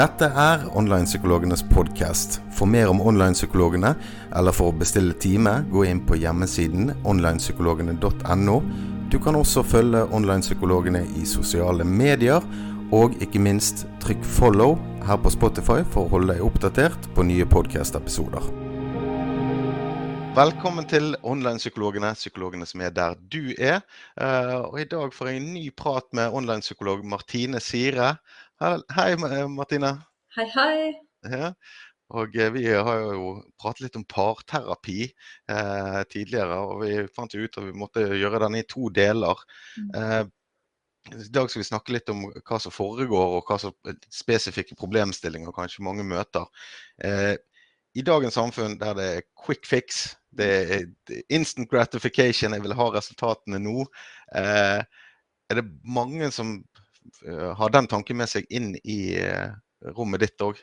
Dette er Onlinepsykologenes podkast. For mer om online-psykologene, eller for å bestille time, gå inn på hjemmesiden onlinepsykologene.no. Du kan også følge online-psykologene i sosiale medier, og ikke minst trykk 'follow' her på Spotify for å holde deg oppdatert på nye podkast-episoder. Velkommen til Onlinepsykologene, psykologene som er der du er. Uh, og I dag får jeg en ny prat med online-psykolog Martine Sire. Hei, Martine. Hei, hei. Ja. Og eh, vi har jo pratet litt om parterapi eh, tidligere, og vi fant jo ut at vi måtte gjøre den i to deler. Mm. Eh, I dag skal vi snakke litt om hva som foregår, og hva som spesifikke problemstillinger kanskje mange møter. Eh, I dagens samfunn der det er quick fix, det er instant gratification, jeg vil ha resultatene nå, eh, er det mange som Eh, har den tanken med seg inn i eh, rommet ditt òg?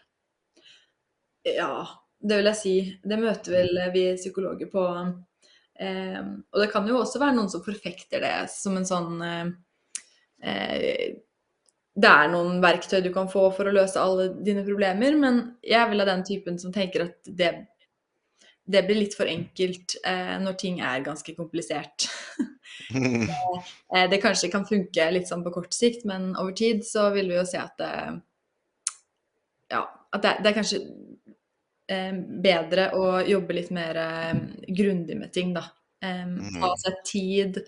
Ja, det vil jeg si. Det møter vel vi psykologer på. Eh, og det kan jo også være noen som forfekter det som en sånn eh, eh, Det er noen verktøy du kan få for å løse alle dine problemer, men jeg er vel av den typen som tenker at det, det blir litt for enkelt eh, når ting er ganske komplisert. Eh, det kanskje kan funke litt sånn på kort sikt, men over tid så vil vi jo se at det Ja, at det, det er kanskje eh, bedre å jobbe litt mer eh, grundig med ting, da. Mm. Ta seg tid.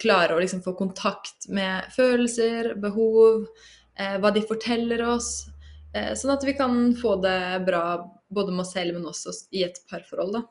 klare å liksom få kontakt med følelser, behov, hva de forteller oss. sånn at vi kan få det bra både med oss selv, men også i et parforhold, da.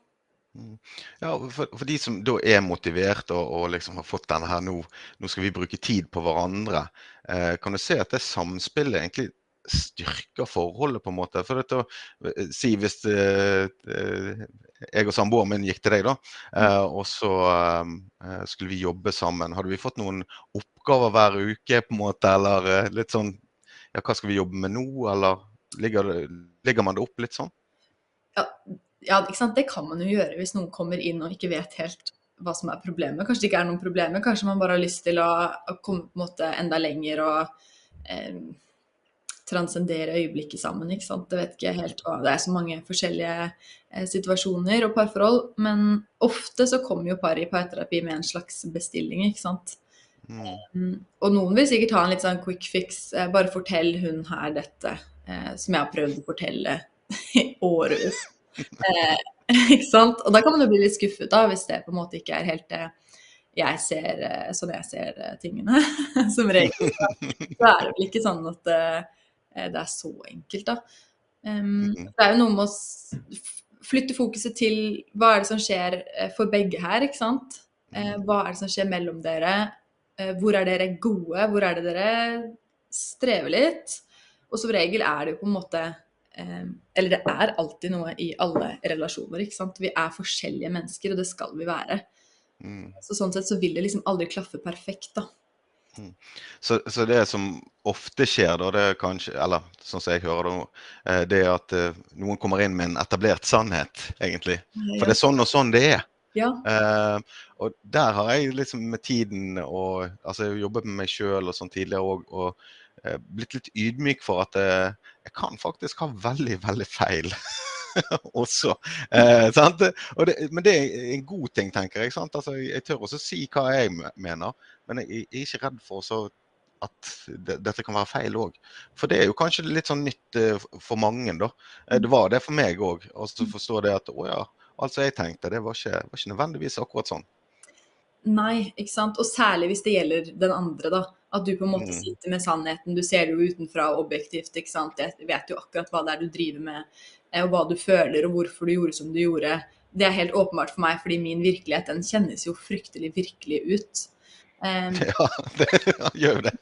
Mm. Ja, for, for, de som da er motivert og, og, liksom har fått denne her nå, nå skal vi bruke tid på hverandre, eh, kan du se at det samspillet egentlig styrker forholdet, på en måte? For dette, å Si hvis eh, eh, jeg og samboeren min gikk til deg, da, mm. eh, og så eh, skulle vi jobbe sammen. Hadde vi fått noen oppgaver hver uke, på en måte, eller litt sånn Ja, hva skal vi jobbe med nå, eller ligger, ligger man det opp litt sånn? Ja, ja, ikke sant? Det kan man jo gjøre hvis noen kommer inn og ikke vet helt hva som er problemet. Kanskje det ikke er noen problemer, kanskje man bare har lyst til å, å komme på en måte enda lenger og eh, transcendere øyeblikket sammen. ikke sant? Det vet ikke helt hva Det er så mange forskjellige eh, situasjoner og parforhold, men ofte så kommer jo par i parterapi med en slags bestilling, ikke sant. Mm. Um, og noen vil sikkert ha en litt sånn quick fix. Eh, bare fortell hun her dette, eh, som jeg har prøvd å fortelle i årevis. Eh, ikke sant? Og da kan man jo bli litt skuffet da, hvis det på en måte ikke er helt det jeg ser eh, sånn jeg ser eh, tingene, som regel. Så er det vel ikke sånn at det, det er så enkelt, da. Um, det er jo noe med å flytte fokuset til hva er det som skjer for begge her, ikke sant. hva er det som skjer mellom dere? hvor er dere gode? Hvor er det dere strever litt? Og som regel er det jo på en måte Eh, eller det er alltid noe i alle relasjoner. ikke sant? Vi er forskjellige mennesker, og det skal vi være. Mm. Så Sånn sett så vil det liksom aldri klaffe perfekt, da. Mm. Så, så, det som ofte skjer, da, det er kanskje, eller sånn som jeg hører det, nå, det er at eh, noen kommer inn med en etablert sannhet, egentlig. For det er sånn og sånn det er. Ja. Uh, og der har jeg liksom med tiden og altså Jeg har jobbet med meg sjøl og sånn tidligere òg, og blitt litt ydmyk for at uh, jeg kan faktisk ha veldig, veldig feil også. Eh, det, men det er en god ting, tenker jeg. Altså, jeg tør også si hva jeg mener, men jeg er ikke redd for så at det, dette kan være feil òg. For det er jo kanskje litt sånn nytt eh, for mange, da. Eh, det var det for meg òg. Å forstå det at å ja, altså jeg tenkte, det var ikke, var ikke nødvendigvis akkurat sånn. Nei, ikke sant. Og særlig hvis det gjelder den andre, da. At du på en måte mm. sitter med sannheten. Du ser det jo utenfra objektivt, ikke sant. Jeg vet jo akkurat hva det er du driver med, eh, og hva du føler, og hvorfor du gjorde som du gjorde. Det er helt åpenbart for meg, fordi min virkelighet den kjennes jo fryktelig virkelig ut. Um, ja, det gjør det.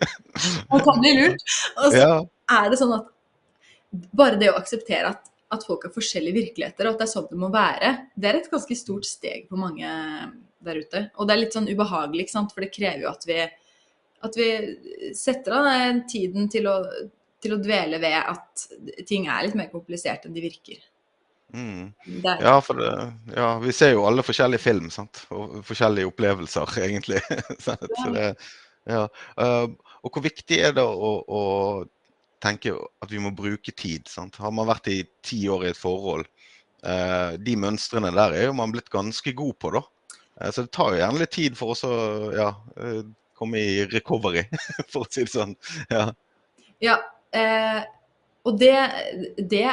og kan bli lurt. Og så ja. er det sånn at bare det å akseptere at, at folk har forskjellige virkeligheter, og at det er sånn det må være, det er et ganske stort steg for mange der ute. Og det er litt sånn ubehagelig, ikke sant? for det krever jo at vi, at vi setter av tiden til å, til å, dvele ved at ting er litt mer komplisert enn de virker. Mm. Ja, for det, ja, vi ser jo alle forskjellige film, sant? og forskjellige opplevelser, egentlig. det, ja. uh, og hvor viktig er det å, å tenke at vi må bruke tid. Sant? Har man vært i ti år i et forhold, eh, de mønstrene der er jo man blitt ganske god på, da. Eh, så det tar jo gjerne litt tid for oss å ja, eh, komme i recovery, for å si det sånn. Ja. Ja, eh, og det, det,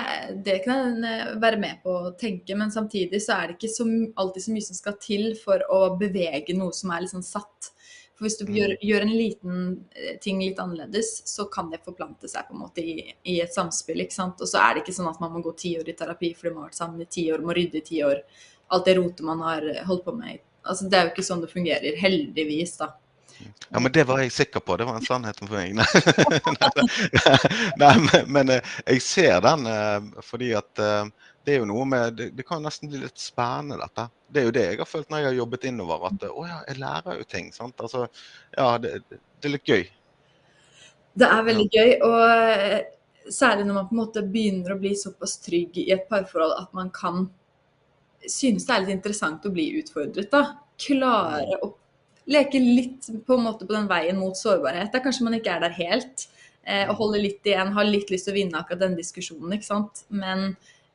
det, kan en være med på å tenke, men samtidig så er det ikke så, alltid så mye som skal til for å bevege noe som er liksom satt. For hvis du mm. gjør, gjør, en liten eh, ting litt annerledes, så kan det forplante seg på en måte i, i et samspill. ikke sant? Og så er det ikke sånn at man må gå ti år i terapi fordi man har vært sammen i ti år, må rydde i ti år. Alt det rotet man har holdt på med. Altså, det er jo ikke sånn det fungerer, heldigvis, da. Ja, men det var jeg sikker på. Det var en sannhet for meg. Nei, men, men, eh, jeg ser den fordi at det er jo noe med det, det, kan nesten bli litt spennende, dette. Det er jo det jeg har følt når jeg har jobbet innover. At å ja, jeg lærer jo ting. sant? Altså, ja, det, det er litt gøy. Det er veldig gøy. Og eh, særlig når man på en måte begynner å bli såpass trygg i et parforhold at man kan synes det er litt interessant å bli utfordret. da. Klare å leke litt på en måte på den veien mot sårbarhet. Da kanskje man ikke er der helt. Eh, og holder litt igjen, har litt lyst til å vinne akkurat den diskusjonen. ikke sant? Men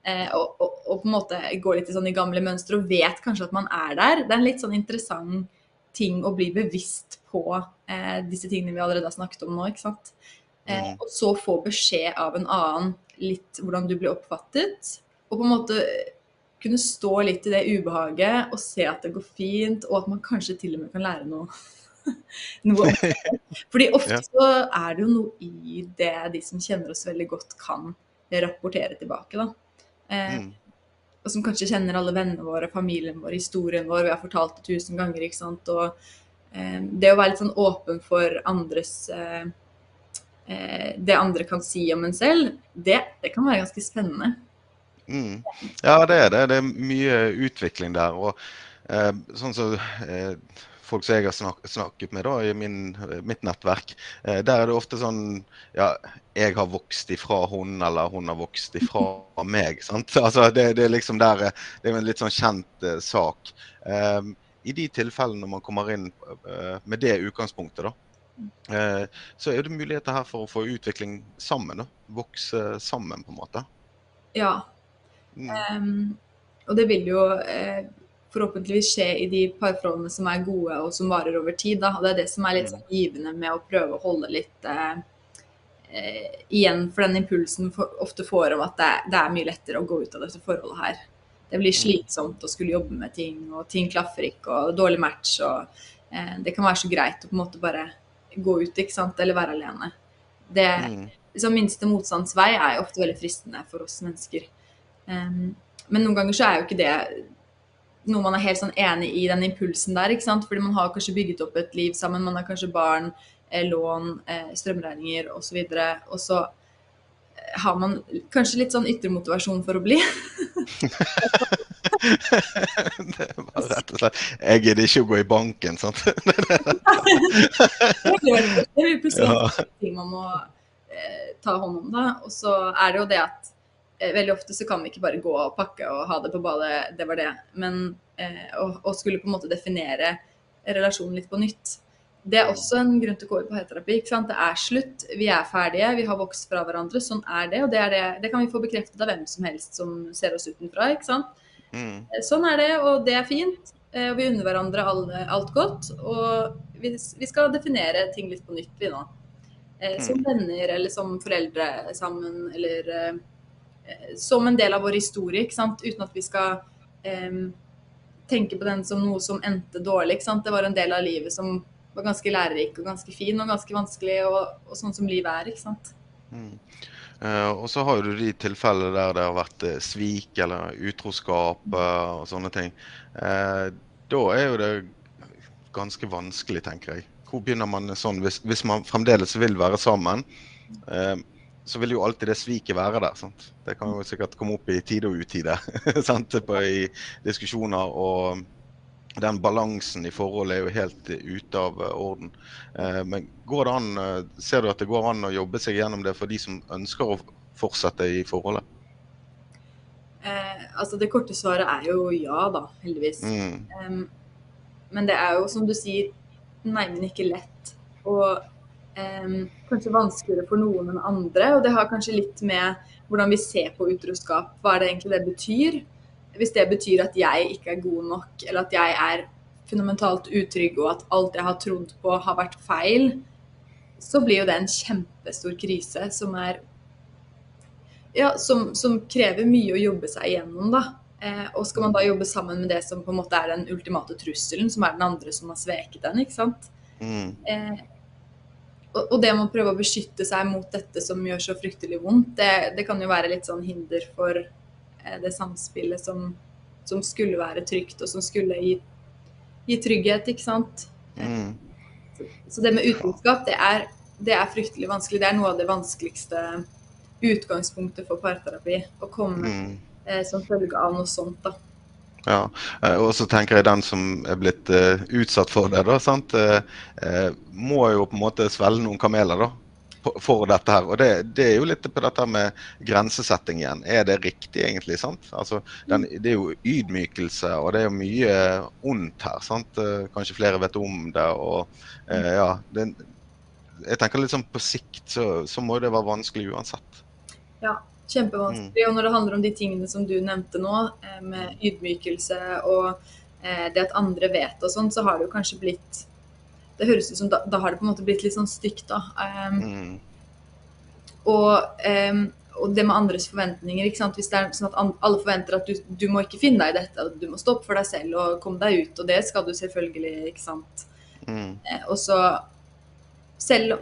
eh, og, og, og, på en måte går litt i, sånne gamle mønstre og vet kanskje at man er der. Det er en litt sånn interessant ting å bli bevisst på eh, disse tingene vi allerede har snakket om nå. ikke sant? Eh, og så få beskjed av en annen litt hvordan du blir oppfattet. Og på en måte kunne stå litt i det ubehaget og se at det går fint, og at man kanskje til og med kan lære noe. noe. Fordi ofte så er det jo noe i det de som kjenner oss veldig godt, kan rapportere tilbake. da. Eh, mm. Og som kanskje kjenner alle vennene våre, familien vår, historien vår. Vi har fortalt det tusen ganger. ikke sant? Og eh, det å være litt sånn åpen for andres eh, eh, Det andre kan si om en selv, det, det kan være ganske spennende. Mm. Ja, det er det. Det er mye utvikling der. og eh, sånn så eh, folk som jeg har snak snakket med da, i min, mitt nettverk, eh, der er det ofte sånn Ja, jeg har vokst ifra hun, eller hun har vokst ifra meg. sant? Altså, det, det er liksom der, det er en litt sånn kjent uh, sak. Um, I de tilfellene man kommer inn med det utgangspunktet, da, så er det muligheter her for å få utvikling sammen. da, Vokse sammen, på en måte. Ja. Mm. Um, og det vil jo forhåpentligvis skje i de parforholdene som er gode og som varer over tid. Da. Og det er det som er litt sånn givende med å prøve å holde litt eh, eh, igjen for den impulsen for, ofte får om at det, det, er mye lettere å gå ut av dette forholdet her. Det blir slitsomt å skulle jobbe med ting, og ting klaffer ikke, og dårlig match. og eh, Det kan være så greit å på en måte bare gå ut, ikke sant, eller være alene. Det, mm. liksom, minste motstands vei er jo ofte veldig fristende for oss mennesker. Um, men noen ganger så er jo ikke det noe man er helt sånn enig i den impulsen der. ikke sant? Fordi man har kanskje bygget opp et liv sammen. Man har kanskje barn, eh, lån, eh, strømregninger osv. Og, og så eh, har man kanskje litt sånn ytre motivasjon for å bli. det var rett og slett Jeg gidder ikke å gå i banken, sant. det jo plutselig ja. ting man må eh, ta hånd om, da. Og så er det jo det at veldig ofte så kan vi ikke bare gå og pakke og ha det på badet, det var det. Men eh, å, å, skulle på en måte definere relasjonen litt på nytt. Det er også en grunn til å gå i heterapi. ikke sant? Det er slutt, vi er ferdige, vi har vokst fra hverandre. Sånn er det, og det, er det, det kan vi få bekreftet av hvem som helst som ser oss utenfra. ikke sant? Mm. Eh, sånn er det, og det er fint. Eh, og vi unner hverandre alle, alt godt. Og vi, vi, skal definere ting litt på nytt, vi nå. Eh, som mm. venner eller som foreldre sammen, eller Eh, som en del av vår historie, ikke sant? uten at vi skal um, tenke på den som noe som endte dårlig. Ikke sant? Det var en del av livet som var ganske lærerik og ganske fin og ganske vanskelig, og, og sånn som livet er. ikke sant? Mm. Uh, og så har du de tilfellene der det har vært uh, svik eller utroskap uh, og sånne ting. da er jo det ganske vanskelig, tenker jeg. Hvor begynner man sånn, hvis, hvis man fremdeles vil være sammen? Så vil jo alltid det sviket være der. Sant? Det kan jo sikkert komme opp i tide og utide sant? På, i diskusjoner. Og den balansen i forholdet er jo helt ute av eh, orden. Eh, men går det an, eh, ser du at det går an å jobbe seg gjennom det for de som ønsker å fortsette i forholdet? Eh, altså Det korte svaret er jo ja, da, heldigvis. Mm. Um, men det er jo, som du sier, neimen ikke lett. Og eh, kanskje vanskeligere for noen enn andre. Og det har kanskje litt med hvordan vi ser på utroskap, hva er det egentlig det betyr. Hvis det betyr at jeg ikke er god nok, eller at jeg er fundamentalt utrygg, og at alt jeg har trodd på, har vært feil, så blir jo det en kjempestor krise som er ja, som, som, krever mye å jobbe seg igjennom, da. Eh, og skal man da jobbe sammen med det som på en måte er den ultimate trusselen, som er den andre som har sveket den, ikke sant. Mm. Eh, og, det med å prøve å beskytte seg mot dette som gjør så fryktelig vondt, det, det kan jo være litt sånn hinder for eh, det samspillet som, som, skulle være trygt, og som skulle gi, gi trygghet, ikke sant. Mm. Så, så, det med utenskap, det er, det er fryktelig vanskelig. Det er noe av det vanskeligste utgangspunktet for parterapi. Å komme mm. eh, som følge av noe sånt. da. Ja, eh, og så tenker jeg den som er blitt uh, utsatt for det, da, sant? Uh, må jo på en måte svelge noen kameler da, for dette her. Og det, det, er jo litt på dette med grensesetting igjen. Er det riktig egentlig? sant? Altså, den, det er jo ydmykelse, og det er jo mye ondt her. sant? Kanskje flere vet om det. og ja, det, Jeg tenker litt sånn på sikt så, så må det være vanskelig uansett. Ja, kjempevanskelig. Og når det handler om de tingene som du nevnte nå, eh, med ydmykelse og eh, det at andre vet og sånn, så har det jo kanskje blitt Det høres ut som da, da har det på en måte blitt litt sånn stygt, da. Um, mm. og, um, og, det med andres forventninger. ikke sant? Hvis det er sånn at alle forventer at du, du må ikke finne deg i dette, du må stoppe for deg selv og komme deg ut, og det skal du selvfølgelig, ikke sant. Mm. Eh, og så selv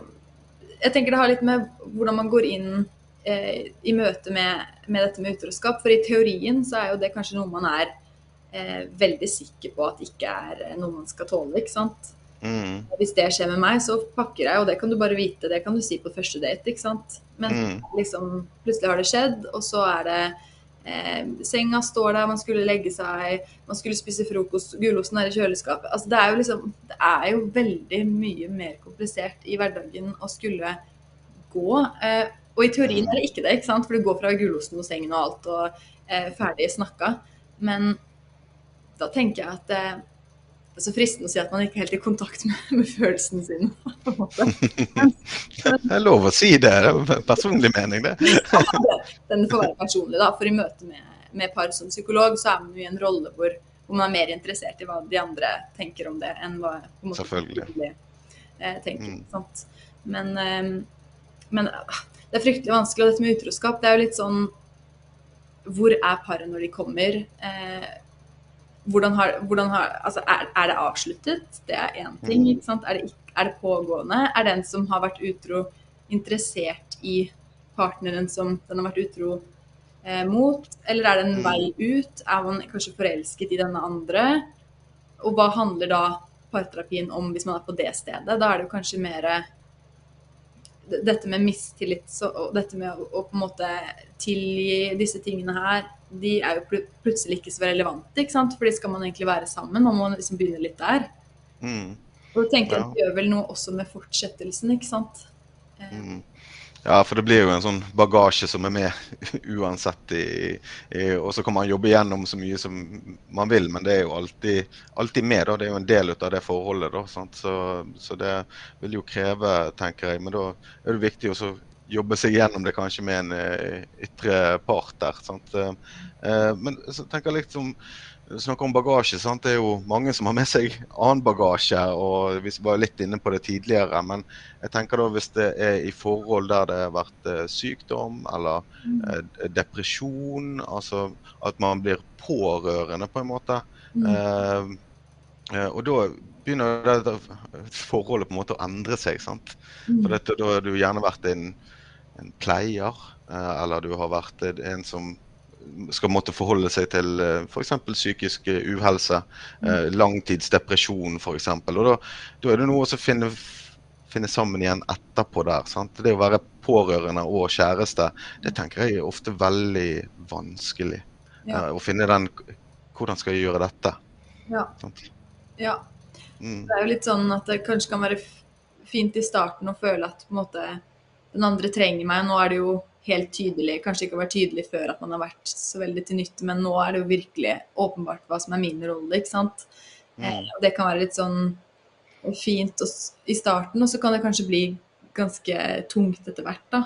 Jeg tenker det har litt med hvordan man går inn eh, i møte med, med, dette med utroskap. For i teorien så er jo det kanskje noe man er eh, veldig sikker på at ikke er eh, noe man skal tåle. ikke sant? Mm. Hvis det skjer med meg, så pakker jeg, og det kan du bare vite. Det kan du si på første date. ikke sant? Men mm. liksom, plutselig har det skjedd, og så er det eh, Senga står der, man skulle legge seg, man skulle spise frokost, gulosten er i kjøleskapet. Altså, det, er jo liksom, det er jo veldig mye mer komplisert i hverdagen å skulle gå. Eh, og i teorien er det ikke det, ikke sant? for du går fra gulosten og sengen og alt og eh, ferdig snakka. Men da tenker jeg at eh, det er så fristende å si at man ikke er helt i kontakt med, med følelsene sine. på en måte. det er lov å si det. Det er personlig mening, det. Den får være personlig, da. For i møte med, med par som psykolog, så er man jo i en rolle hvor, hvor, man er mer interessert i hva de andre tenker om det, enn hva på en måte, Selvfølgelig. Eh, tenker. Mm. Men, eh, men det er fryktelig vanskelig. Og dette med utroskap, det er jo litt sånn Hvor er paret når de kommer? Eh, hvordan har, hvordan har Altså, er, er, det avsluttet? Det er én ting, mm. ikke sant. Er det, er det, pågående? Er den som har vært utro, interessert i partneren som den har vært utro eh, mot? Eller er det en mm. vei ut? Er man kanskje forelsket i denne andre? Og hva handler da parterapien om hvis man er på det stedet? Da er det jo kanskje mer dette med mistillit og dette med å, å, på en måte tilgi disse tingene her, de er jo plutselig ikke så relevante, ikke sant? Fordi skal man egentlig være sammen, man må liksom begynne litt der. Mm. Og tenker jeg at det gjør vel noe også med fortsettelsen, ikke sant. Eh, mm. Ja, for det blir jo en sånn bagasje som er med uansett. I, i, og så kan man jobbe gjennom så mye som man vil, men det er jo alltid, alltid med. da, Det er jo en del av det forholdet. da, så, så, det vil jo kreve, tenker jeg. Men da er det viktig å jobbe seg gjennom det kanskje med en uh, ytre part der. sant? Uh, men så tenker jeg litt som snakker om bagasje. Sant? Det er jo mange som har med seg annen bagasje. og Vi var litt inne på det tidligere. Men jeg tenker da hvis det er i forhold der det har vært eh, sykdom eller mm. eh, depresjon, altså at man blir pårørende på en måte. Mm. Eh, eh og da begynner det forholdet på en måte å endre seg. sant? Mm. For dette, da har du gjerne vært en, en pleier, eh, eller du har vært en som skal måtte forholde seg til uh, f.eks. psykisk eh, uhelse, uh, langtidsdepresjon f.eks. Og da, da, er det noe å finne, finne, sammen igjen etterpå der. Sant? Det å være pårørende og kjæreste, det tenker jeg er ofte veldig vanskelig. Ja. Å finne den Hvordan skal jeg gjøre dette? Ja. ja. Mm. Det er jo litt sånn at det kanskje kan være fint i starten å føle at på en måte, den andre trenger meg. Nå er det jo helt tydelig, kanskje ikke vært tydelig før at man har vært så veldig til nytte, men nå er det jo virkelig åpenbart hva som er min rolle, ikke sant. Mm. Eh, og det kan være litt sånn fint i starten, og så kan det kanskje bli ganske tungt etter hvert. da.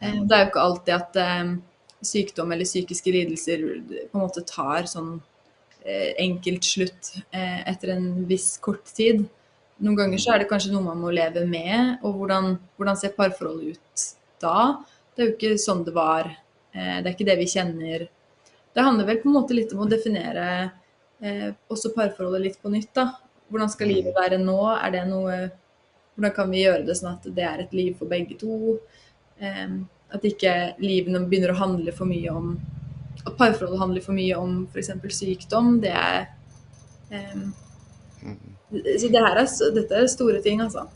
Eh, det er jo ikke alltid at eh, sykdom eller psykiske lidelser på en måte tar sånn eh, enkelt slutt etter en viss kort tid. Noen ganger så er det kanskje noe man må leve med, og hvordan, hvordan ser parforholdet ut da? Det er jo ikke sånn det var. Eh, det er ikke det vi kjenner. Det handler vel på en måte litt om å definere eh, også parforholdet litt på nytt. da. Hvordan skal livet være nå? Er det noe Hvordan kan vi gjøre det sånn at det er et liv for begge to? Eh, at ikke livene begynner å handle for mye om At parforholdet handler for mye om f.eks. sykdom. Det er eh, Så det her er, dette er store ting, altså.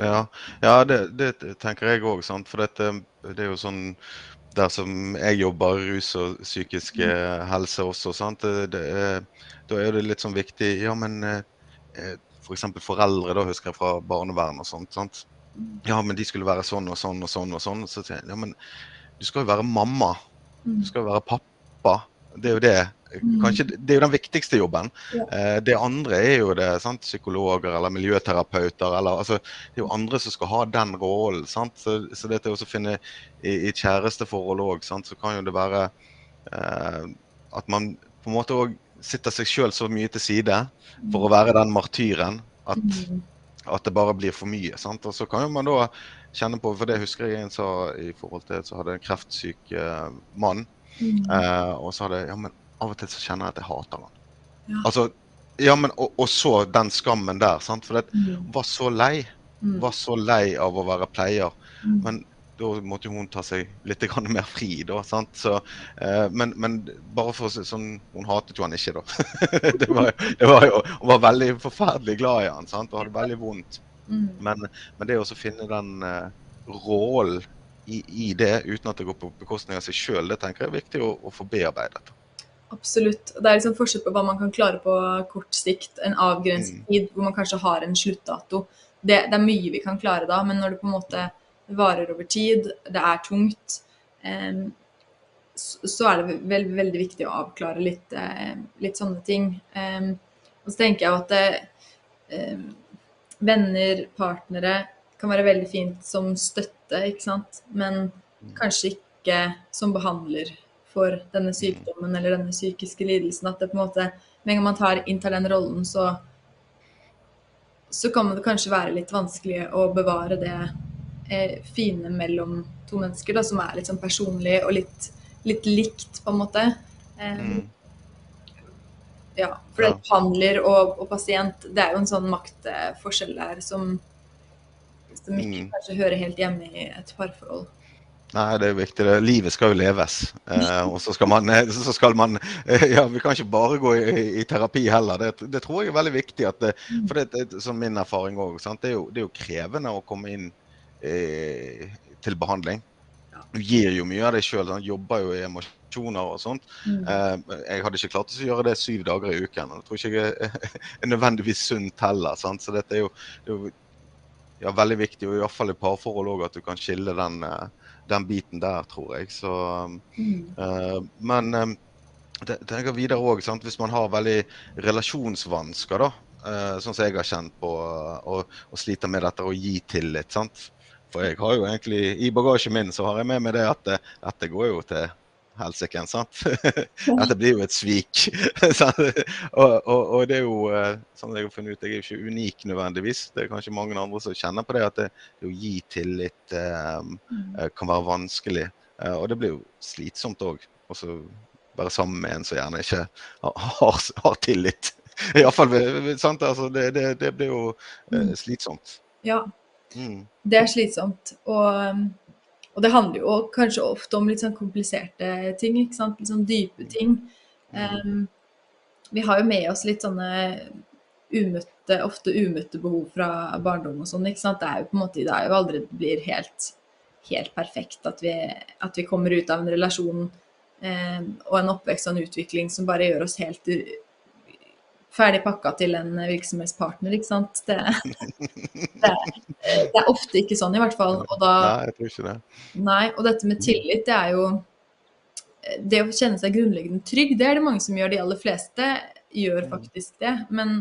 Ja, ja det, det tenker jeg òg, for dette, det er jo sånn der som jeg jobber, rus og psykisk eh, helse også, sant? Det, det, da er det litt sånn viktig Ja, men eh, f.eks. For foreldre, da husker jeg fra barnevern og sånt. sant? Ja, men de skulle være sånn og sånn og sånn og sånn. Så sier jeg ja, men du skal jo være mamma. Mm. Du skal jo være pappa. Det er jo det. Kanskje det det er jo den viktigste jobben. Ja. Eh, det andre er jo det, sant? psykologer eller miljøterapeuter. eller altså, Det er jo andre som skal ha den rollen. sant? Så, så dette å finne i, i kjæresteforhold òg, så kan jo det være eh, at man på en måte òg sitter seg sjøl så mye til side for å være den martyren at, Mm. at det bare blir for mye. sant? Og så kan jo man da kjenne på, for det husker jeg en sa i forhold til så hadde en kreftsyk eh, mann. Mm. Eh, og så hadde ja, men av og til så kjenner jeg at jeg hater han. Ja. Altså, ja, men og, og så den skammen der. sant? For det Mm. var så lei. Mm. Var så lei av å være pleier. Mm. Men da måtte hun ta seg litt mer fri, da. sant? Så, eh, men, men bare for å sånn Hun hatet jo han ikke, da. det, var, det var jo, Hun var veldig forferdelig glad i han, sant? og hadde veldig vondt. Mm. Men, men det å finne den eh, rollen i, i det, uten at det går på bekostning av seg sjøl, det tenker jeg er viktig å, å få bearbeidet. Absolutt. Det er liksom forskjell på hva man kan klare på kort sikt, en avgrenset Mm. tid hvor man kanskje har en sluttdato. Det, det er mye vi kan klare da, men når det på en måte varer over tid, det er tungt, eh, så, så er det vel, veldig viktig å avklare litt, eh, litt sånne ting. Eh, og så tenker jeg at det, em, venner, partnere kan være veldig fint som støtte, ikke sant? Men kanskje ikke som behandler for denne sykdommen eller denne psykiske lidelsen. At det på en måte, med en gang man tar, inntar den rollen, så, så kan det kanskje være litt vanskelig å bevare det eh, fine mellom to mennesker, da, som er litt sånn personlig og litt, litt likt, på en måte. Eh, Mm. Ja, for det behandler og, og pasient, det er jo en sånn maktforskjell der som, som ikke Mm. kanskje hører helt hjemme i et parforhold. Nei, det er jo viktig. Livet skal jo leves. Eh, og så skal man, eh, så skal man eh, Ja, vi kan ikke bare gå i, i terapi heller. Det, det tror jeg er veldig viktig. At det, for det, det, som min erfaring òg, det, er det er jo krevende å komme inn eh, til behandling. Du gir jo mye av deg sjøl. Jobber jo i emosjoner og sånt. Mm. Eh, jeg hadde ikke klart å gjøre det syv dager i uken. og Det tror ikke jeg er, nødvendigvis sunt heller. Sant? Så dette er jo, det er jo ja, veldig viktig, og i hvert fall i parforhold òg, at du kan skille den, eh, den biten der, tror jeg. Så, Mm. uh, men det, tenker videre også, hvis man har veldig relasjonsvansker, da, uh, sånn som jeg har kjent på, og, og sliter med dette å gi tillit. sant? For jeg har jo egentlig, i bagasjen min så har jeg med meg det at det, dette går jo til helsike, sant? Dette blir jo et svik. Og, og, og det er jo, eh, sånn jeg har funnet ut, jeg er jo ikke unik nødvendigvis. Det er kanskje mange andre som kjenner på det, at det, det å gi tillit eh, Mm. eh, kan være vanskelig. Uh, og det blir jo slitsomt òg. Og så være sammen med en som gjerne ikke har, har, tillit. Iallfall sant. Altså, det, det, det blir jo uh, slitsomt. Ja, Mm. det er slitsomt. Og, um, og det handler jo kanskje ofte om litt sånn kompliserte ting, ikke sant? Litt sånn dype ting. Um, vi har jo med oss litt sånne umøtte, ofte umøtte behov fra barndom og sånn, ikke sant. Det er jo på en måte, i dag jo aldri blir helt, helt perfekt at vi, at vi kommer ut av en relasjon um, og en oppvekst og en utvikling som bare gjør oss helt ferdig pakka til en virksomhetspartner, ikke sant. Det, det, det er ofte ikke sånn i hvert fall. Og da, Nei, jeg tror ikke det. Nei, og dette med tillit, det er jo eh, Det å kjenne seg grunnleggende trygg, det er det mange som gjør. De aller fleste gjør faktisk det. Men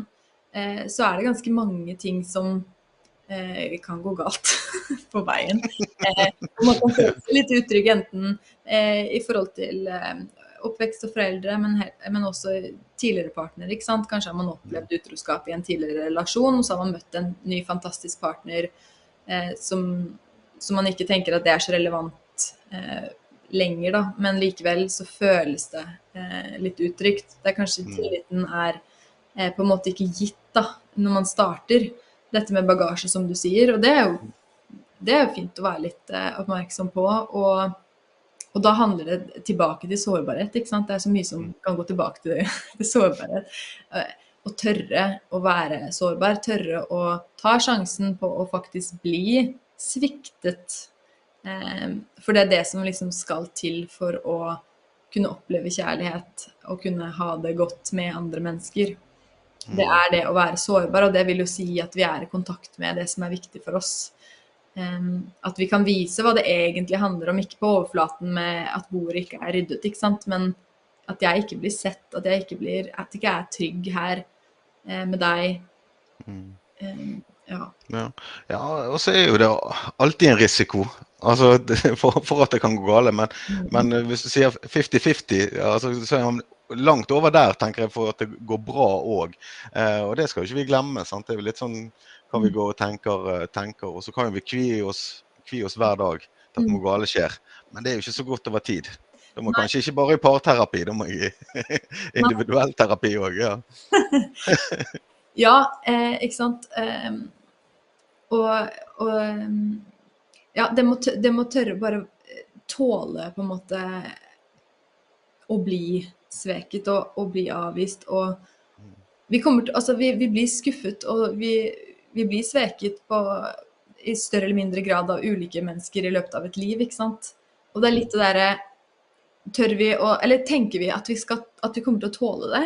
eh, så er det ganske mange ting som eh, kan gå galt på veien. Eh, man kan føle seg litt utrygg enten eh, i forhold til eh, oppvekst og foreldre, men, men også tidligere partner. ikke sant? Kanskje har man opplevd utroskap i en tidligere relasjon, og så har man møtt en ny, fantastisk partner eh, som, som man ikke tenker at det er så relevant eh, lenger, da. Men likevel så føles det eh, litt utrygt. Det er kanskje Mm. tilliten er eh, på en måte ikke gitt da, når man starter. Dette med bagasje, som du sier. Og det er jo, det er jo fint å være litt eh, oppmerksom på. Og, og da handler det tilbake til sårbarhet. ikke sant? Det er så mye som kan gå tilbake til, det, til sårbarhet. Eh, Å tørre å være sårbar, tørre å ta sjansen på å faktisk bli sviktet. Eh, For det er det som liksom skal til for å kunne oppleve kjærlighet og kunne ha det godt med andre mennesker. Det er det å være sårbar, og det vil jo si at vi er i kontakt med det som er viktig for oss. At vi kan vise hva det egentlig handler om, ikke på overflaten med at bordet ikke er ryddet, ikke sant? men at jeg ikke blir sett, at jeg ikke, blir, at jeg ikke er trygg her eh, med deg. Em, ja. Ja, ja og så er jo det alltid en risiko. Altså, for, for at det kan gå gale. Men, men eh, hvis du sier 50-50, altså, så er han langt over der, tenker jeg, for at det går bra òg. Eh, og det skal jo ikke vi glemme. sant? Det er jo litt sånn kan vi gå og tenker, eh, tenker og så kan vi kvi oss, kvi oss hver dag til at noe gale skjer. Men det er jo ikke så godt over tid. Da må Nei. kanskje ikke bare i parterapi, da må jeg i individuell terapi òg. Ja. Ja, eh, ikke sant. Eh, og og ja, det må, det må tørre bare eh, tåle på en måte å bli sveket og, og bli avvist. Og vi til Altså, vi, vi blir skuffet, og vi, vi blir sveket på i større eller mindre grad av ulike mennesker i løpet av et liv, ikke sant. Og det er litt det derre Tør vi å Eller tenker vi at vi, skal, at vi kommer til å tåle det?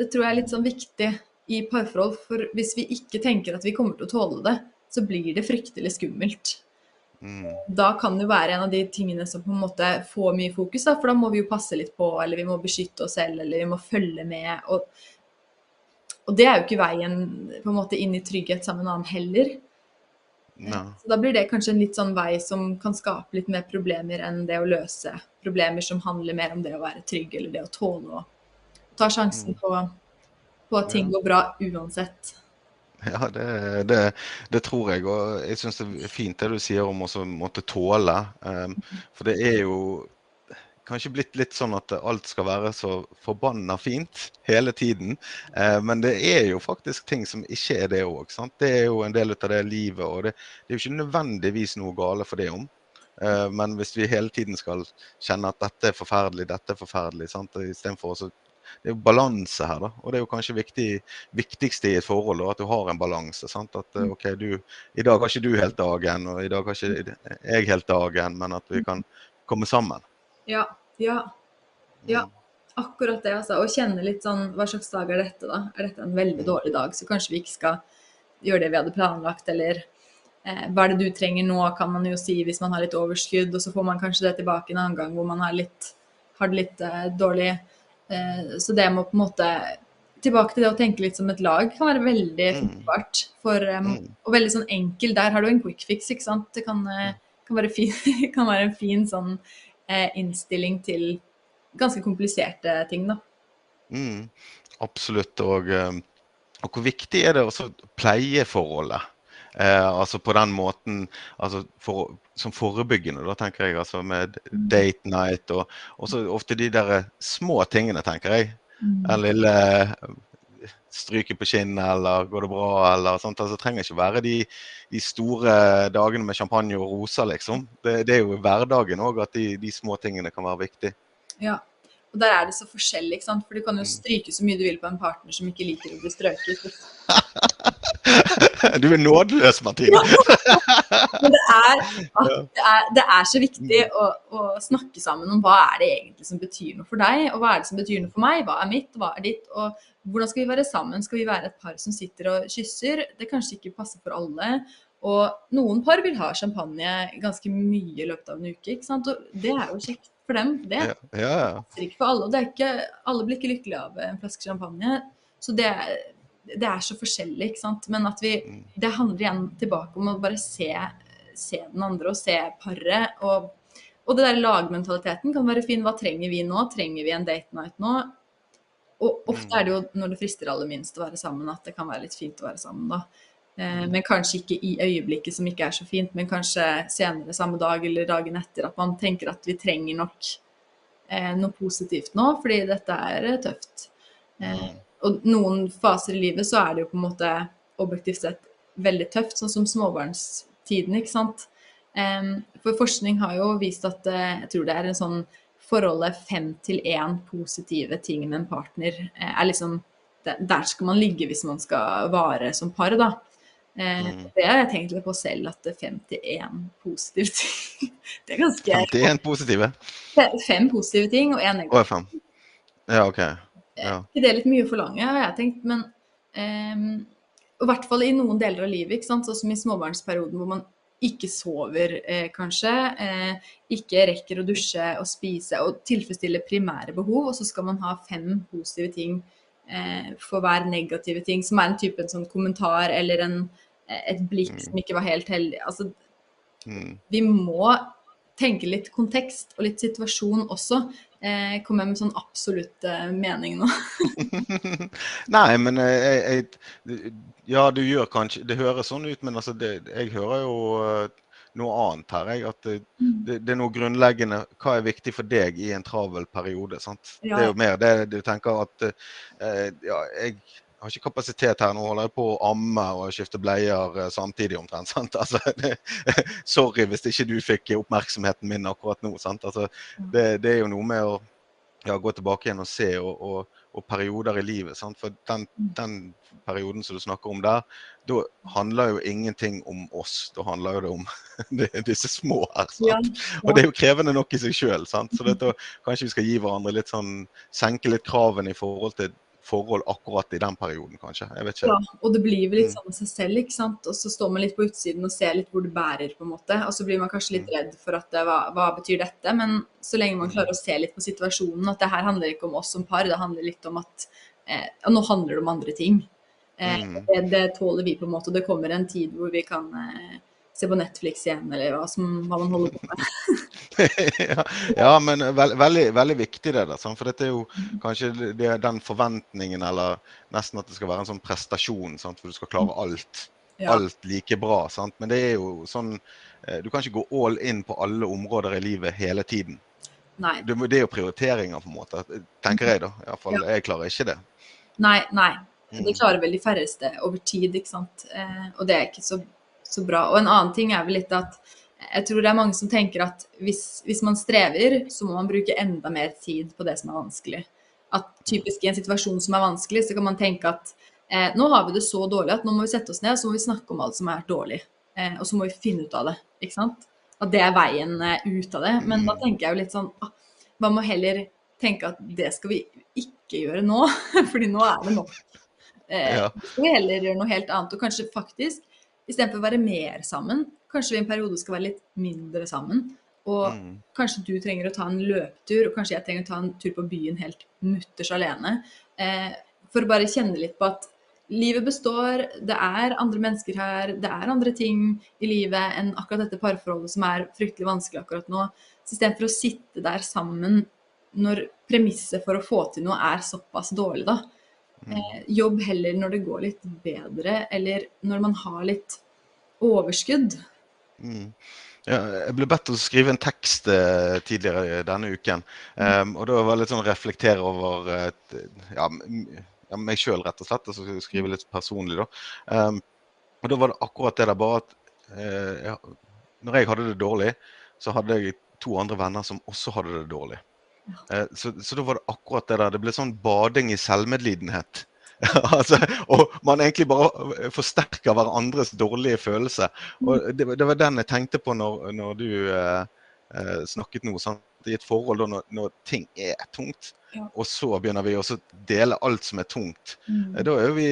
Det tror jeg er litt sånn viktig i parforhold, for hvis vi ikke tenker at vi kommer til å tåle det, så blir det fryktelig skummelt. Mm. Da kan det være en av de tingene som på en måte får mye fokus, da, for da må vi jo passe litt på, eller vi må beskytte oss selv, eller vi må følge med. Og, og det er jo ikke veien på en måte inn i trygghet sammen med en annen heller. No. Så da blir det kanskje en litt sånn vei som kan skape litt mer problemer enn det å løse problemer som handler mer om det å være trygg, eller det å tåle å ta sjansen på, på at ting Ja. går bra uansett. Ja, det, det, det tror jeg. Og jeg syns det er fint det du sier om å måtte tåle. Um, for det er jo kanskje blitt litt sånn at alt skal være så forbanna fint hele tiden. Eh, men det er jo faktisk ting som ikke er det òg. Det er jo en del av det livet. Og det, det er jo ikke nødvendigvis noe gale for det om. Eh, men hvis vi hele tiden skal kjenne at dette er forferdelig, dette er forferdelig, sant? istedenfor å så det er jo balanse her, da. Og det er jo kanskje viktig, viktigste i et forhold da, at du har en balanse. sant? At eh, OK, du, i dag har ikke du helt dagen, og i dag har ikke jeg helt dagen, men at vi kan komme sammen. Ja, ja, ja. Akkurat det, altså. Å kjenne litt sånn Hva slags dag er dette, da? Er dette en veldig dårlig dag, så kanskje vi ikke skal gjøre det vi hadde planlagt, eller eh, hva er det du trenger nå, kan man jo si hvis man har litt overskudd, og så får man kanskje det tilbake en annen gang hvor man har, litt, har det litt eh, dårlig. Eh, så det må på en måte Tilbake til det å tenke litt som et lag kan være veldig Mm. fruktbart. Mm. Og veldig sånn enkel. Der har du en quick fix, ikke sant. Det kan, eh, kan, være, fin, kan være en fin sånn eh, innstilling til ganske kompliserte ting, da. Mm, absolutt. Og, og hvor viktig er det også å pleie forholdet? Eh, altså på den måten altså for, Som forebyggende, da, tenker jeg. altså Med date night og også ofte de der små tingene, tenker jeg. Den lille eh, stryket på kinnet, eller går det bra, eller sånt. Altså, det trenger ikke være de, de store dagene med champagne og roser, liksom. Det, det er jo i hverdagen òg at de, de små tingene kan være viktige. Ja. Og der er det så forskjellig, ikke sant. For du kan jo Mm. stryke så mye du vil på en partner som ikke liker å bli strøket. Du er nådeløs, Martine. Men det er, det er, det er så viktig å, å snakke sammen om hva er det egentlig som betyr noe for deg, og hva er det som betyr noe for meg. Hva er mitt, hva er ditt? Og hvordan skal vi være sammen? Skal vi være et par som sitter og kysser? Det kanskje ikke passer for alle. Og noen par vil ha champagne ganske mye i løpet av en uke, ikke sant. Og det er jo kjekt for dem. Det Ja, ja. passer ikke for alle. Og det er ikke, alle blir ikke lykkelige av en flaske champagne. Så det, det er så forskjellig, ikke sant. Men at vi Mm. Det handler igjen tilbake om å bare se, se den andre og se paret. Og, og det der lagmentaliteten kan være fin. Hva trenger vi nå? Trenger vi en date night nå? Og ofte Mm. er det jo når det frister aller minst å være sammen, at det kan være litt fint å være sammen da. Eh, men kanskje ikke i øyeblikket som ikke er så fint, men kanskje senere samme dag eller dagen etter. At man tenker at vi trenger nok eh, noe positivt nå, fordi dette er eh, tøft. Og noen faser i livet så er det jo på en måte objektivt sett veldig tøft, sånn som småbarnstiden, ikke sant. For forskning har jo vist at eh, jeg tror det er en sånn forholdet fem til én positive ting med en partner eh, er liksom der, skal man ligge hvis man skal vare som par, da. Eh, Mm. Det har jeg tenkt litt på selv, at det er fem til én positive ting Det er ganske 51 positive. Fem positive ting og én negativ. Oh. Ja, OK. Ja. ikke det litt mye å forlange, har jeg tenkt, men ehm, i hvert fall i noen deler av livet, ikke sant? sånn som i småbarnsperioden hvor man ikke sover, eh, kanskje, eh, ikke rekker å dusje og spise og tilfredsstille primære behov, og så skal man ha fem positive ting eh, for hver negative ting, som er en type en sånn kommentar eller en, eh, et blikk som ikke var helt heldig. Altså, Mm. vi må tenke litt kontekst og litt situasjon også. Eh, kom jeg med sånn absolutt eh, mening nå? Nei, men eh, jeg, jeg Ja, du gjør kanskje Det høres sånn ut, men altså det, jeg hører jo eh, noe annet her. Jeg, at det, det, det er noe grunnleggende Hva er viktig for deg i en travel periode? sant? Ja. Det er jo mer det du tenker at eh, Ja, jeg har ikke kapasitet her. Nå holder jeg på å amme og skifte bleier eh, samtidig omtrent. sant? Altså, det, sorry hvis ikke du fikk oppmerksomheten min akkurat nå. sant? Altså, det, det er jo noe med å ja, gå tilbake igjen og se, og, og, og perioder i livet. Sant? For den, den perioden som du snakker om der, da handler jo ingenting om oss. Da handler jo det om disse små her. Sant? Og det er jo krevende nok i seg sjøl. Så dette, kanskje vi skal gi hverandre litt sånn Senke litt kravene i forhold til forhold akkurat i den perioden, kanskje. Jeg vet ikke. Ja, og det blir vel litt Mm. sånn av seg selv, ikke sant. Og så står man litt på utsiden og ser litt hvor det bærer, på en måte. Og så blir man kanskje Mm. litt redd for at det, hva, hva betyr dette? Men så lenge man klarer å se litt på situasjonen, at det her handler ikke om oss som par, det handler litt om at eh, nå handler det om andre ting. Eh, Mm. det, det tåler vi på en måte, og det kommer en tid hvor vi kan eh, se på Netflix igjen, eller hva, som, hva man holder på med. ja, ja, men veld, veldig, veldig viktig det der. For dette er jo kanskje det, er den forventningen, eller nesten at det skal være en sånn prestasjon, sant? for du skal klare alt. Ja. Alt like bra. sant? Men det er jo sånn eh, Du kan ikke gå all in på alle områder i livet hele tiden. Nei, Det, det er jo prioriteringer, på en måte. Tenker jeg, da. I hvert fall, Jeg klarer ikke det. nei, nei. Mm. Det klarer vel de færreste over tid, ikke sant. Eh, og det er ikke så, så bra. Og en annen ting er vel litt at jeg tror det er mange som tenker at hvis, hvis man strever, så må man bruke enda mer tid på det som er vanskelig. At typisk i en situasjon som er vanskelig, så kan man tenke at eh, nå har vi det så dårlig at nå må vi sette oss ned, så må vi snakke om alt som er dårlig. Eh, og så må vi finne ut av det, ikke sant. At det er veien eh, ut av det. Men da tenker jeg jo litt sånn ah, Hva må heller tenke at det skal vi ikke gjøre nå, fordi nå er det nok. Eh, Ja. vi heller gjøre noe helt annet. Og kanskje faktisk, istedenfor å være mer sammen, kanskje vi i en periode skal være litt mindre sammen. Og Mm. kanskje du trenger å ta en løpetur, og kanskje jeg trenger å ta en tur på byen helt mutters alene. Eh, for å bare kjenne litt på at livet består, det er andre mennesker her, det er andre ting i livet enn akkurat dette parforholdet som er fryktelig vanskelig akkurat nå. Så istedenfor å sitte der sammen når premisset for å få til noe er såpass dårlig, da. Eh, jobb heller når det går litt bedre, eller når man har litt overskudd. Mm. Ja, jeg ble bedt om å skrive en tekst eh, tidligere denne uken. Um, og da var det litt sånn reflektere over eh, et, ja, ja, meg sjøl, rett og slett. Og så skrive litt personlig, da. Um, og da var det akkurat det der bare at eh, ja, når jeg hadde det dårlig, så hadde jeg to andre venner som også hadde det dårlig. Eh, så, så da var det akkurat det der. Det ble sånn bading i selvmedlidenhet. altså, og man egentlig bare forsterker hverandres dårlige følelse. Og det, var- det var den jeg tenkte på når, når du eh, eh, snakket nå. Sant? I et forhold da, når, når ting er tungt, Ja. og så begynner vi å dele alt som er tungt. Mm. Eh, Da er vi,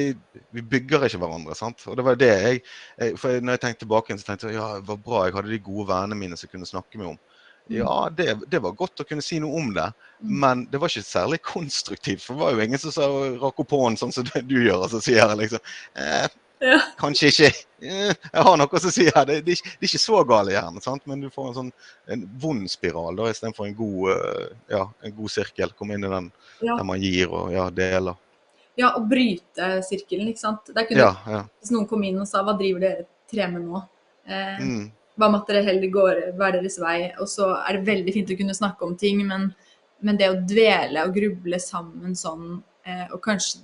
vi bygger ikke hverandre. sant? Og det var det jeg, jeg For når jeg tenkte tilbake, så tenkte jeg ja, det var bra jeg hadde de gode vennene mine som kunne snakke med om. Ja, det, det var godt å kunne si noe om det, Mm. men det var ikke særlig konstruktivt. For det var jo ingen som sa rakk opp hånden sånn som du gjør, og så sier jeg liksom eh, Ja. Kanskje ikke. Eh, jeg har noe som sier det, det, det er ikke så galt gjerne, sant? men du får en sånn en vond spiral da, istedenfor en god eh, ja, en god sirkel. Komme inn i den Ja. der man gir og ja, deler. ja, og bryte sirkelen, ikke sant. Der kunne, Ja, ja. Hvis noen kom inn og sa 'hva driver dere tre med nå'? Eh, Mm, Hva med at dere heller går hver deres vei? Og så er det veldig fint å kunne snakke om ting, men, men det å dvele og gruble sammen sånn, eh, og kanskje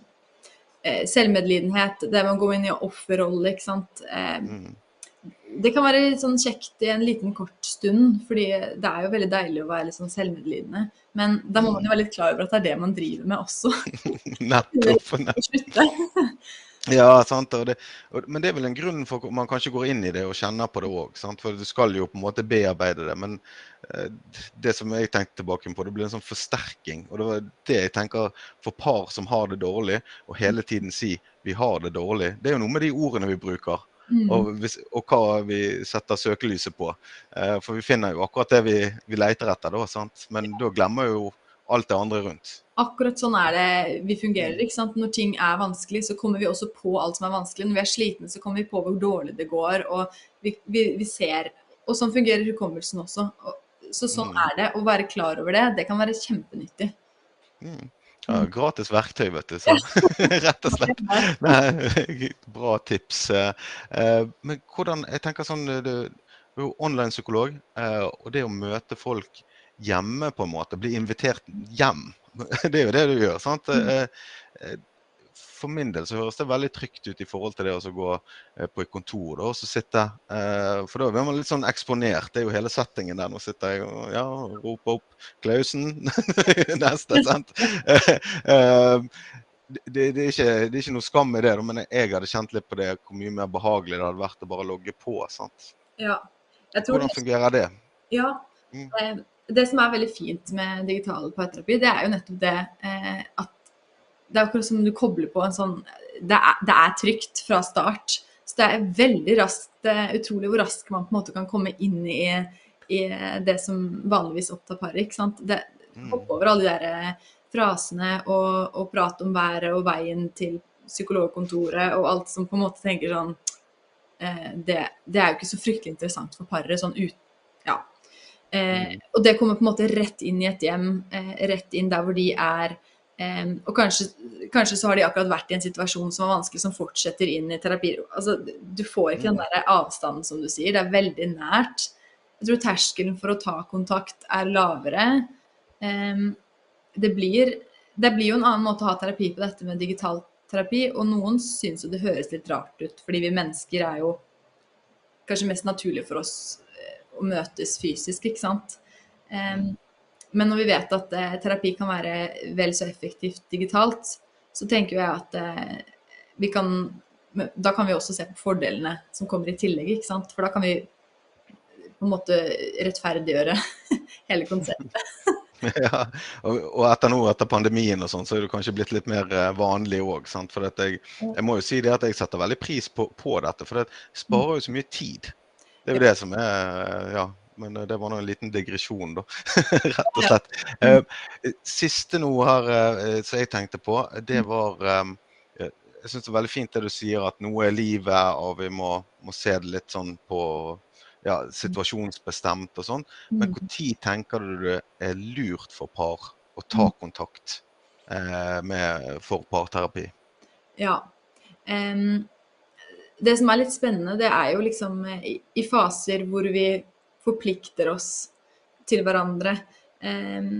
eh, selvmedlidenhet, det med å gå inn i offerrolle, ikke sant. Eh, mm. det kan være litt sånn kjekt i en liten kort stund, fordi det er jo veldig deilig å være litt sånn selvmedlidende. Men da må man jo være litt klar over at det er det man driver med også. Nettopp. Ja, sant. Og det, og, men det er vel en grunn for at man kanskje går inn i det og kjenner på det òg. For du skal jo på en måte bearbeide det. Men eh, det som jeg tenkte tilbake på, det blir en sånn forsterking. Og det var det jeg tenker for par som har det dårlig, og hele tiden si 'vi har det dårlig'. Det er jo noe med de ordene vi bruker. Mm. Og, hvis, og hva vi setter søkelyset på. Eh, for vi finner jo akkurat det vi, vi leter etter, da. Sant? Men da glemmer jo alt det andre rundt. Akkurat sånn er det vi fungerer. ikke sant? Når ting er vanskelig, så kommer vi også på alt som er vanskelig. Når vi er slitne, så kommer vi på hvor dårlig det går. og vi, vi, vi ser, Og sånn fungerer hukommelsen også. Så sånn Mm. er det. Å være klar over det, det kan være kjempenyttig. Mm. Ja, gratis verktøy, vet du. Så. Rett og slett. Nei, bra tips. Eh, eh, Men hvordan Jeg tenker sånn eh, Du er jo online-psykolog, eh, og det å møte folk hjemme på en måte, bli invitert hjem, det er jo det du gjør. sant? Eh, eh, For min del så høres det veldig trygt ut i forhold til det å gå eh, på et kontor da, og så sitte For da blir man litt sånn eksponert. Det er jo hele settingen der. Nå sitter jeg og ja, roper opp Klausen. Neste, sant? Det, det, er ikke, det er ikke noe skam i det, men jeg hadde kjent litt på det hvor mye mer behagelig det hadde vært å bare logge på. sant? Ja. Hvordan fungerer det? Ja. Mm. Det som er veldig fint med digital parterapi, det er jo nettopp det eh, at det er akkurat som du kobler på en sånn Det er, det er trygt fra start. Så det er veldig raskt er utrolig hvor raskt man på en måte kan komme inn i, i det som vanligvis opptar paret. ikke sant? Det, Mm. hoppe over alle de der eh, frasene og, og prate om været og veien til psykologkontoret og alt som på en måte tenker sånn eh, det, det er jo ikke så fryktelig interessant for paret sånn ut... Eh, og det kommer på en måte rett inn i et hjem, eh, rett inn der hvor de er. Eh, og kanskje, kanskje så har de akkurat vært i en situasjon som er vanskelig, som fortsetter inn i terapi. Altså, du får ikke den der avstanden som du sier, det er veldig nært. Jeg tror terskelen for å ta kontakt er lavere. Em, det, blir, det blir jo en annen måte å ha terapi på dette med digital terapi, og noen syns jo det høres litt rart ut, fordi vi mennesker er jo kanskje mest naturlig for oss å møtes fysisk, ikke sant. Um, men når vi vet at uh, terapi kan være vel så effektivt digitalt, så tenker jeg at uh, vi kan Da kan vi også se på fordelene som kommer i tillegg, ikke sant. For da kan vi på en måte rettferdiggjøre hele konseptet. Ja, og, etter nå, etter pandemien og sånn, så er det kanskje blitt litt mer eh, vanlig òg. For jeg, jeg må jo si det at jeg setter veldig pris på, på dette, for det sparer jo så mye tid. Det er jo det som er Ja. Men eh, det var nå en liten digresjon, da. Rett og slett. Eh, siste noe her eh, som jeg tenkte på, det var eh, Jeg syns det er veldig fint det du sier, at noe er livet, og vi må, må se det litt sånn på ja, situasjonsbestemt og sånn. Men når tenker du det er lurt for par å ta kontakt eh, med, for parterapi? Ja. Em, det som er litt spennende, det er jo liksom eh, i, i faser hvor vi forplikter oss til hverandre. Eh,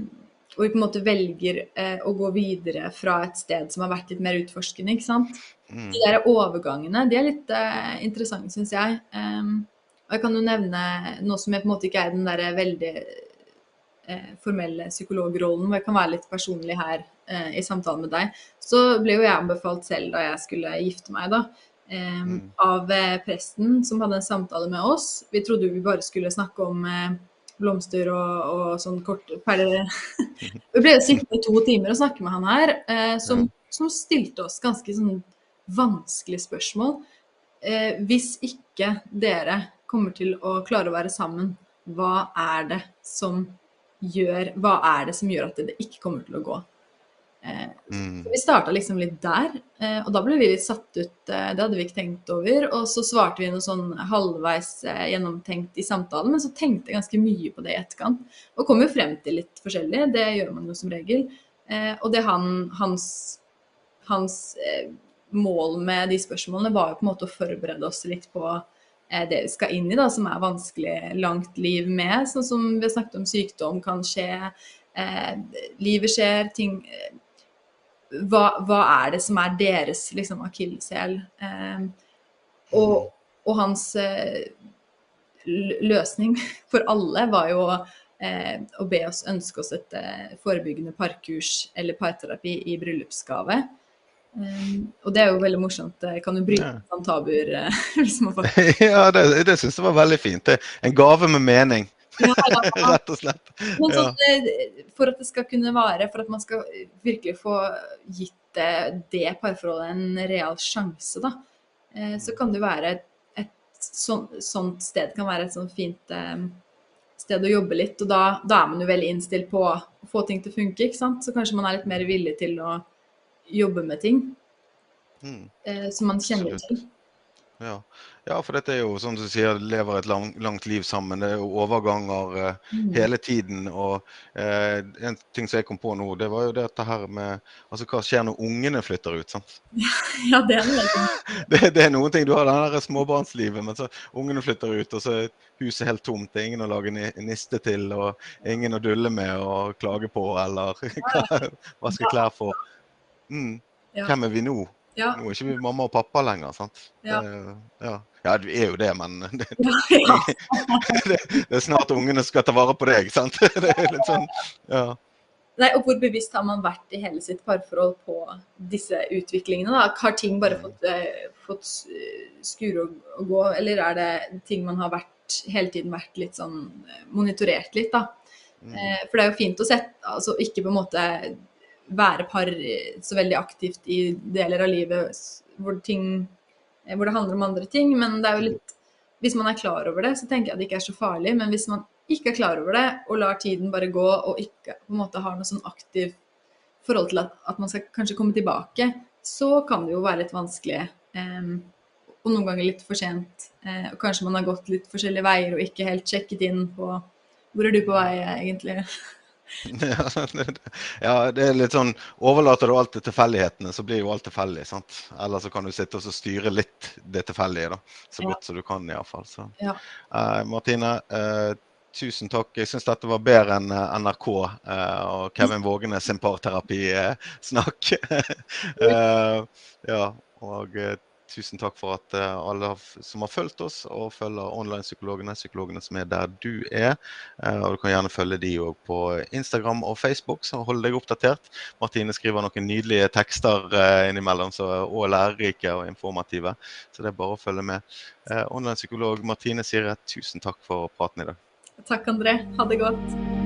og vi på en måte velger eh, å gå videre fra et sted som har vært litt mer utforskende. ikke sant? Mm. De der overgangene de er litt eh, interessante, syns jeg. Em, og jeg kan jo nevne noe som jeg på en måte ikke er den der veldig eh, formelle psykologrollen, hvor jeg kan være litt personlig her eh, i samtalen med deg. Så ble jo jeg anbefalt selv da jeg skulle gifte meg, da. Mm. Av eh, presten som hadde en samtale med oss. Vi trodde vi bare skulle snakke om eh, blomster og, og sånn kort Vi ble sittende i to timer og snakke med han her, eh, som, som stilte oss ganske sånn vanskelige spørsmål. Hvis ikke dere kommer til å klare å være sammen, hva er det som gjør Hva er det som gjør at det ikke kommer til å gå? Eh, Mm. så vi starta liksom litt der, eh, og da ble vi litt satt ut. eh, Det hadde vi ikke tenkt over. Og så svarte vi noe sånn halvveis gjennomtenkt i samtalen, men så tenkte jeg ganske mye på det i etterkant. Og kom jo frem til litt forskjellig, det gjør man jo som regel. Og det han, hans, hans mål med de spørsmålene var jo på en måte å forberede oss litt på det vi skal inn i, da, som er vanskelig langt liv med. Sånn som vi har snakket om, sykdom kan skje, livet skjer, ting hva, hva er det som er deres liksom, akilleshæl? Eh, og, og hans eh, løsning for alle var jo eh, å be oss ønske oss et eh, forebyggende parkurs eller parterapi i bryllupsgave. Eh, og det er jo veldig morsomt. Kan du bryte Ja. sånn tabuer eh, ja, det, det syns jeg var veldig fint. En gave med mening, ja, ja. rett og slett. Men sånn, ja. for at det skal kunne vare, for at man skal virkelig få gitt det, det parforholdet en real sjanse, da, eh, så kan det være et, sånn, sånt sted kan være et sånt fint eh, sted å jobbe litt. Og da, da er man jo veldig innstilt på å få ting til å funke, ikke sant. Så kanskje man er litt mer villig til å jobbe med ting Mm. eh, som man kjenner Absolutt. til. Ja. ja, for dette er jo som du sier, lever et lang, langt liv sammen. Det er jo overganger eh, Mm. hele tiden. Og eh, en ting som jeg kom på nå, det var jo dette her med Altså hva skjer når ungene flytter ut? sant? Ja, det er noe veldig Det, det er noen ting. Du har det der småbarnslivet, men så ungene flytter ut, og så er huset helt tomt. Det er ingen å lage niste til, og ingen å dulle med og klage på, eller vaske klær for. Mm. Hvem er vi nå? Ja, Nå er ikke vi mamma og pappa lenger, sant? Ja. Ja. ja, vi er jo det, men det, det, det er snart ungene skal ta vare på deg, sant? Det er litt sånn, ja. Nei, og hvor bevisst har man vært i hele sitt parforhold på disse utviklingene? da? Har ting bare fått, eh, fått eh, skure og, gå, eller er det ting man har vært, hele tiden vært litt sånn eh, monitorert litt, da? Mm. For det er jo fint å sette, altså ikke på en måte være par så veldig aktivt i deler av livet hvor, ting, eh, hvor det handler om andre ting, men det er jo litt Hvis man er klar over det, så tenker jeg at det ikke er så farlig, men hvis man ikke er klar over det og lar tiden bare gå og ikke på en måte har noe sånn aktivt forhold til at, at man skal kanskje komme tilbake, så kan det jo være litt vanskelig. Um, og noen ganger litt for sent. Eh, og kanskje man har gått litt forskjellige veier og ikke helt sjekket inn på hvor er du på vei, egentlig? Ja, det- er litt sånn Overlater du alt til tilfeldighetene, så blir jo alt tilfeldig. sant? Eller så kan du sitte og styre litt det tilfeldige, da. Så godt som du kan, iallfall. Ja. Uh, Martine, uh, tusen takk. Jeg syns dette var bedre enn eh, NRK uh, og Kevin Vågenes sin parterapisnakk. uh, ja, og tusen takk for at eh, alle som har fulgt oss og følger online-psykologene, psykologene som er der du er. Eh, og du kan gjerne følge de òg på Instagram og Facebook, så hold deg oppdatert. Martine skriver noen nydelige tekster eh, innimellom, så, og lærerike og informative. Så det er bare å følge med. Online-psykolog Martine Sire, tusen takk for praten i dag. Takk, André. Ha det godt.